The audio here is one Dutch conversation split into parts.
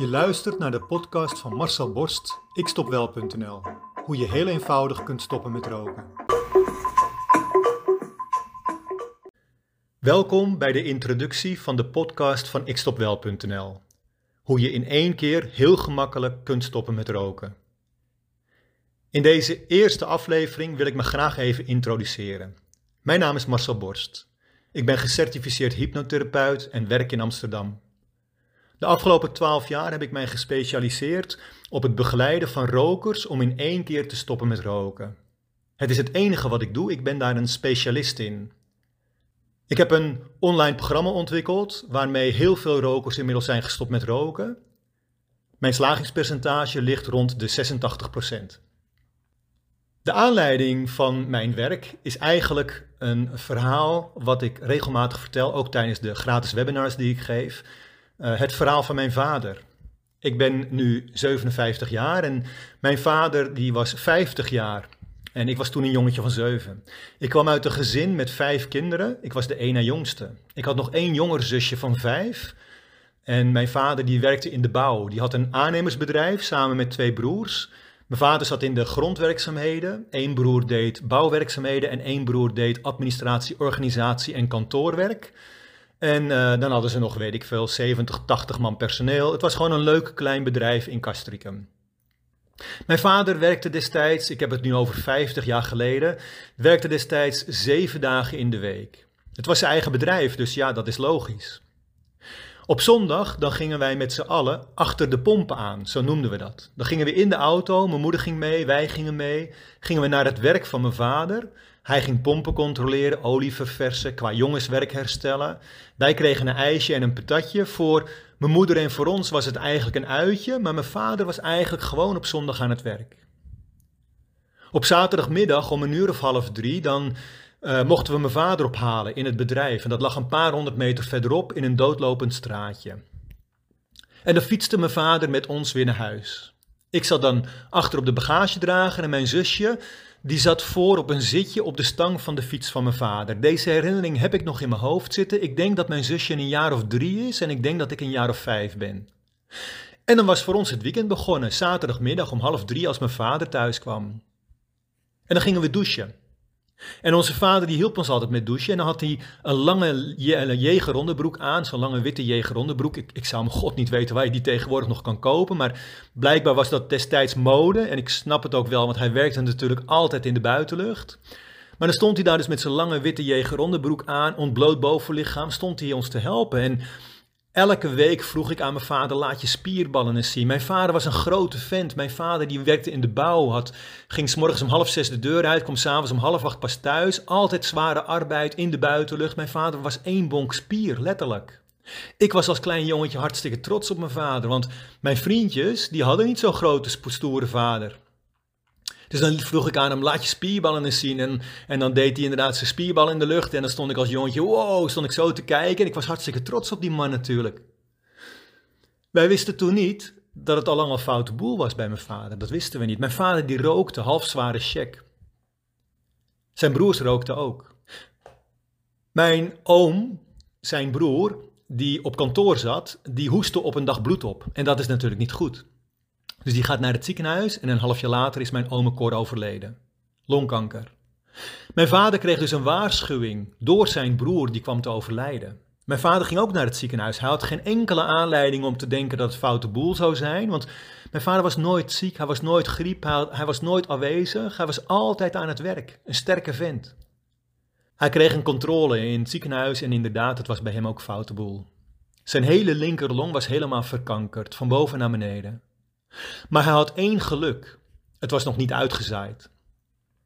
Je luistert naar de podcast van Marcel Borst, ikstopwel.nl. Hoe je heel eenvoudig kunt stoppen met roken. Welkom bij de introductie van de podcast van ikstopwel.nl. Hoe je in één keer heel gemakkelijk kunt stoppen met roken. In deze eerste aflevering wil ik me graag even introduceren. Mijn naam is Marcel Borst. Ik ben gecertificeerd hypnotherapeut en werk in Amsterdam. De afgelopen twaalf jaar heb ik mij gespecialiseerd op het begeleiden van rokers om in één keer te stoppen met roken. Het is het enige wat ik doe, ik ben daar een specialist in. Ik heb een online programma ontwikkeld waarmee heel veel rokers inmiddels zijn gestopt met roken. Mijn slagingspercentage ligt rond de 86%. De aanleiding van mijn werk is eigenlijk een verhaal wat ik regelmatig vertel, ook tijdens de gratis webinars die ik geef. Uh, het verhaal van mijn vader. Ik ben nu 57 jaar en mijn vader die was 50 jaar. En ik was toen een jongetje van 7. Ik kwam uit een gezin met vijf kinderen. Ik was de na jongste. Ik had nog één jonger zusje van vijf. En mijn vader die werkte in de bouw. Die had een aannemersbedrijf samen met twee broers. Mijn vader zat in de grondwerkzaamheden. Eén broer deed bouwwerkzaamheden en één broer deed administratie, organisatie en kantoorwerk. En uh, dan hadden ze nog, weet ik veel, 70, 80 man personeel. Het was gewoon een leuk klein bedrijf in Castricum. Mijn vader werkte destijds, ik heb het nu over 50 jaar geleden, werkte destijds zeven dagen in de week. Het was zijn eigen bedrijf, dus ja, dat is logisch. Op zondag dan gingen wij met z'n allen achter de pompen aan, zo noemden we dat. Dan gingen we in de auto, mijn moeder ging mee, wij gingen mee, gingen we naar het werk van mijn vader. Hij ging pompen controleren, olie verversen, qua jongenswerk herstellen. Wij kregen een ijsje en een patatje. Voor mijn moeder en voor ons was het eigenlijk een uitje, maar mijn vader was eigenlijk gewoon op zondag aan het werk. Op zaterdagmiddag om een uur of half drie, dan uh, mochten we mijn vader ophalen in het bedrijf. En dat lag een paar honderd meter verderop in een doodlopend straatje. En dan fietste mijn vader met ons weer naar huis. Ik zat dan achter op de bagagedrager en mijn zusje, die zat voor op een zitje op de stang van de fiets van mijn vader. Deze herinnering heb ik nog in mijn hoofd zitten. Ik denk dat mijn zusje een jaar of drie is en ik denk dat ik een jaar of vijf ben. En dan was voor ons het weekend begonnen, zaterdagmiddag om half drie als mijn vader thuis kwam. En dan gingen we douchen. En onze vader die hielp ons altijd met douchen. En dan had hij een lange jegerondebroek aan, zo'n lange witte jegerondebroek. Ik, ik zou hem god niet weten waar je die tegenwoordig nog kan kopen. Maar blijkbaar was dat destijds mode. En ik snap het ook wel, want hij werkte natuurlijk altijd in de buitenlucht. Maar dan stond hij daar dus met zijn lange witte jegerondebroek aan, ontbloot bovenlichaam, stond hij ons te helpen. En Elke week vroeg ik aan mijn vader, laat je spierballen eens zien. Mijn vader was een grote vent. Mijn vader die werkte in de bouw, had, ging s morgens om half zes de deur uit, kwam s'avonds om half acht pas thuis. Altijd zware arbeid in de buitenlucht. Mijn vader was één bonk spier, letterlijk. Ik was als klein jongetje hartstikke trots op mijn vader, want mijn vriendjes, die hadden niet zo'n grote, stoere vader. Dus dan vroeg ik aan hem, laat je spierballen eens zien. En, en dan deed hij inderdaad zijn spierbal in de lucht. En dan stond ik als jongetje, wow, stond ik zo te kijken. En ik was hartstikke trots op die man natuurlijk. Wij wisten toen niet dat het al lang een foute boel was bij mijn vader. Dat wisten we niet. Mijn vader die rookte, half zware check. Zijn broers rookten ook. Mijn oom, zijn broer, die op kantoor zat, die hoestte op een dag bloed op. En dat is natuurlijk niet goed. Dus die gaat naar het ziekenhuis en een half jaar later is mijn ome Cor overleden. Longkanker. Mijn vader kreeg dus een waarschuwing door zijn broer die kwam te overlijden. Mijn vader ging ook naar het ziekenhuis. Hij had geen enkele aanleiding om te denken dat het foute boel zou zijn. Want mijn vader was nooit ziek, hij was nooit griep, hij was nooit afwezig. Hij was altijd aan het werk. Een sterke vent. Hij kreeg een controle in het ziekenhuis en inderdaad, het was bij hem ook foute boel. Zijn hele linkerlong was helemaal verkankerd, van boven naar beneden. Maar hij had één geluk. Het was nog niet uitgezaaid.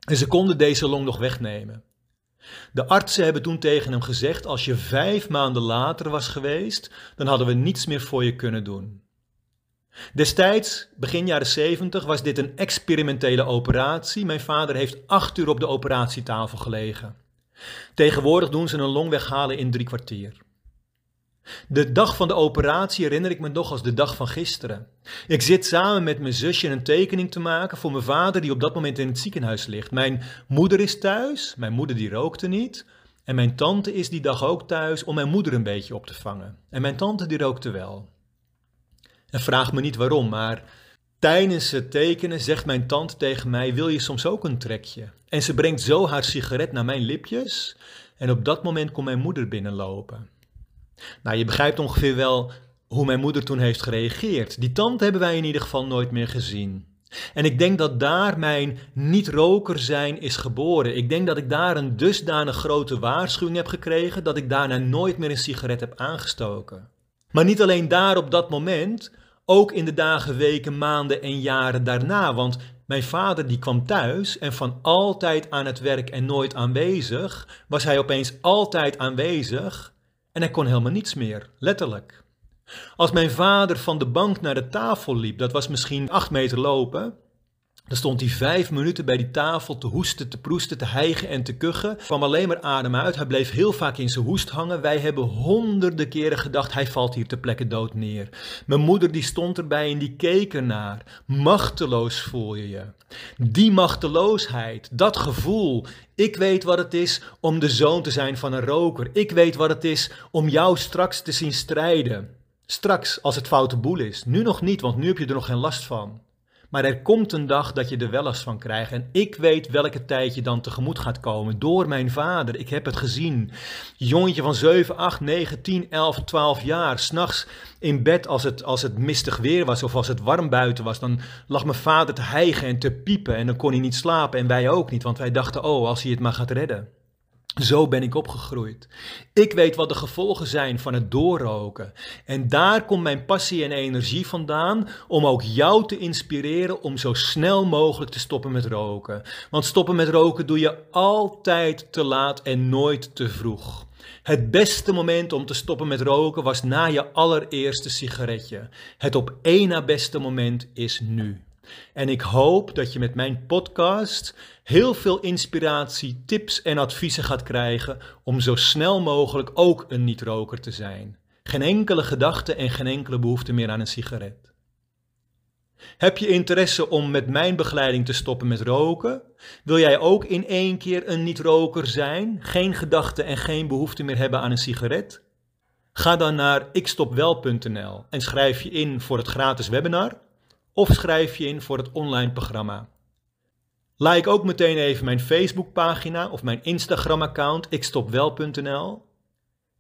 En ze konden deze long nog wegnemen. De artsen hebben toen tegen hem gezegd: Als je vijf maanden later was geweest, dan hadden we niets meer voor je kunnen doen. Destijds, begin jaren 70, was dit een experimentele operatie. Mijn vader heeft acht uur op de operatietafel gelegen. Tegenwoordig doen ze een long weghalen in drie kwartier. De dag van de operatie herinner ik me nog als de dag van gisteren. Ik zit samen met mijn zusje een tekening te maken voor mijn vader die op dat moment in het ziekenhuis ligt. Mijn moeder is thuis, mijn moeder die rookte niet. En mijn tante is die dag ook thuis om mijn moeder een beetje op te vangen. En mijn tante die rookte wel. En vraag me niet waarom, maar tijdens het tekenen zegt mijn tante tegen mij: Wil je soms ook een trekje? En ze brengt zo haar sigaret naar mijn lipjes. En op dat moment komt mijn moeder binnenlopen. Nou, je begrijpt ongeveer wel hoe mijn moeder toen heeft gereageerd. Die tante hebben wij in ieder geval nooit meer gezien. En ik denk dat daar mijn niet-roker zijn is geboren. Ik denk dat ik daar een dusdanig grote waarschuwing heb gekregen dat ik daarna nooit meer een sigaret heb aangestoken. Maar niet alleen daar op dat moment, ook in de dagen, weken, maanden en jaren daarna. Want mijn vader die kwam thuis en van altijd aan het werk en nooit aanwezig, was hij opeens altijd aanwezig en hij kon helemaal niets meer, letterlijk. Als mijn vader van de bank naar de tafel liep, dat was misschien acht meter lopen, dan stond hij vijf minuten bij die tafel te hoesten, te proesten, te hijgen en te kuchen. kwam alleen maar adem uit. Hij bleef heel vaak in zijn hoest hangen. Wij hebben honderden keren gedacht, hij valt hier ter plekke dood neer. Mijn moeder die stond erbij en die keek ernaar. Machteloos voel je je. Die machteloosheid, dat gevoel. Ik weet wat het is om de zoon te zijn van een roker. Ik weet wat het is om jou straks te zien strijden. Straks, als het foute boel is. Nu nog niet, want nu heb je er nog geen last van. Maar er komt een dag dat je er wel last van krijgt. En ik weet welke tijd je dan tegemoet gaat komen. Door mijn vader. Ik heb het gezien. Jongetje van 7, 8, 9, 10, 11, 12 jaar. S'nachts in bed als het, als het mistig weer was of als het warm buiten was. Dan lag mijn vader te hijgen en te piepen. En dan kon hij niet slapen. En wij ook niet. Want wij dachten, oh, als hij het maar gaat redden. Zo ben ik opgegroeid. Ik weet wat de gevolgen zijn van het doorroken. En daar komt mijn passie en energie vandaan om ook jou te inspireren om zo snel mogelijk te stoppen met roken. Want stoppen met roken doe je altijd te laat en nooit te vroeg. Het beste moment om te stoppen met roken was na je allereerste sigaretje. Het op één na beste moment is nu. En ik hoop dat je met mijn podcast heel veel inspiratie, tips en adviezen gaat krijgen om zo snel mogelijk ook een niet-roker te zijn. Geen enkele gedachte en geen enkele behoefte meer aan een sigaret. Heb je interesse om met mijn begeleiding te stoppen met roken? Wil jij ook in één keer een niet-roker zijn? Geen gedachte en geen behoefte meer hebben aan een sigaret? Ga dan naar ikstopwel.nl en schrijf je in voor het gratis webinar of schrijf je in voor het online programma. Like ook meteen even mijn Facebookpagina of mijn Instagram-account ikstopwel.nl.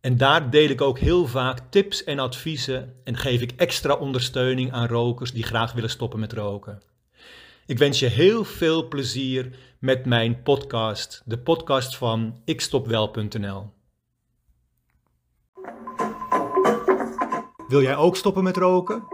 En daar deel ik ook heel vaak tips en adviezen en geef ik extra ondersteuning aan rokers die graag willen stoppen met roken. Ik wens je heel veel plezier met mijn podcast, de podcast van ikstopwel.nl. Wil jij ook stoppen met roken?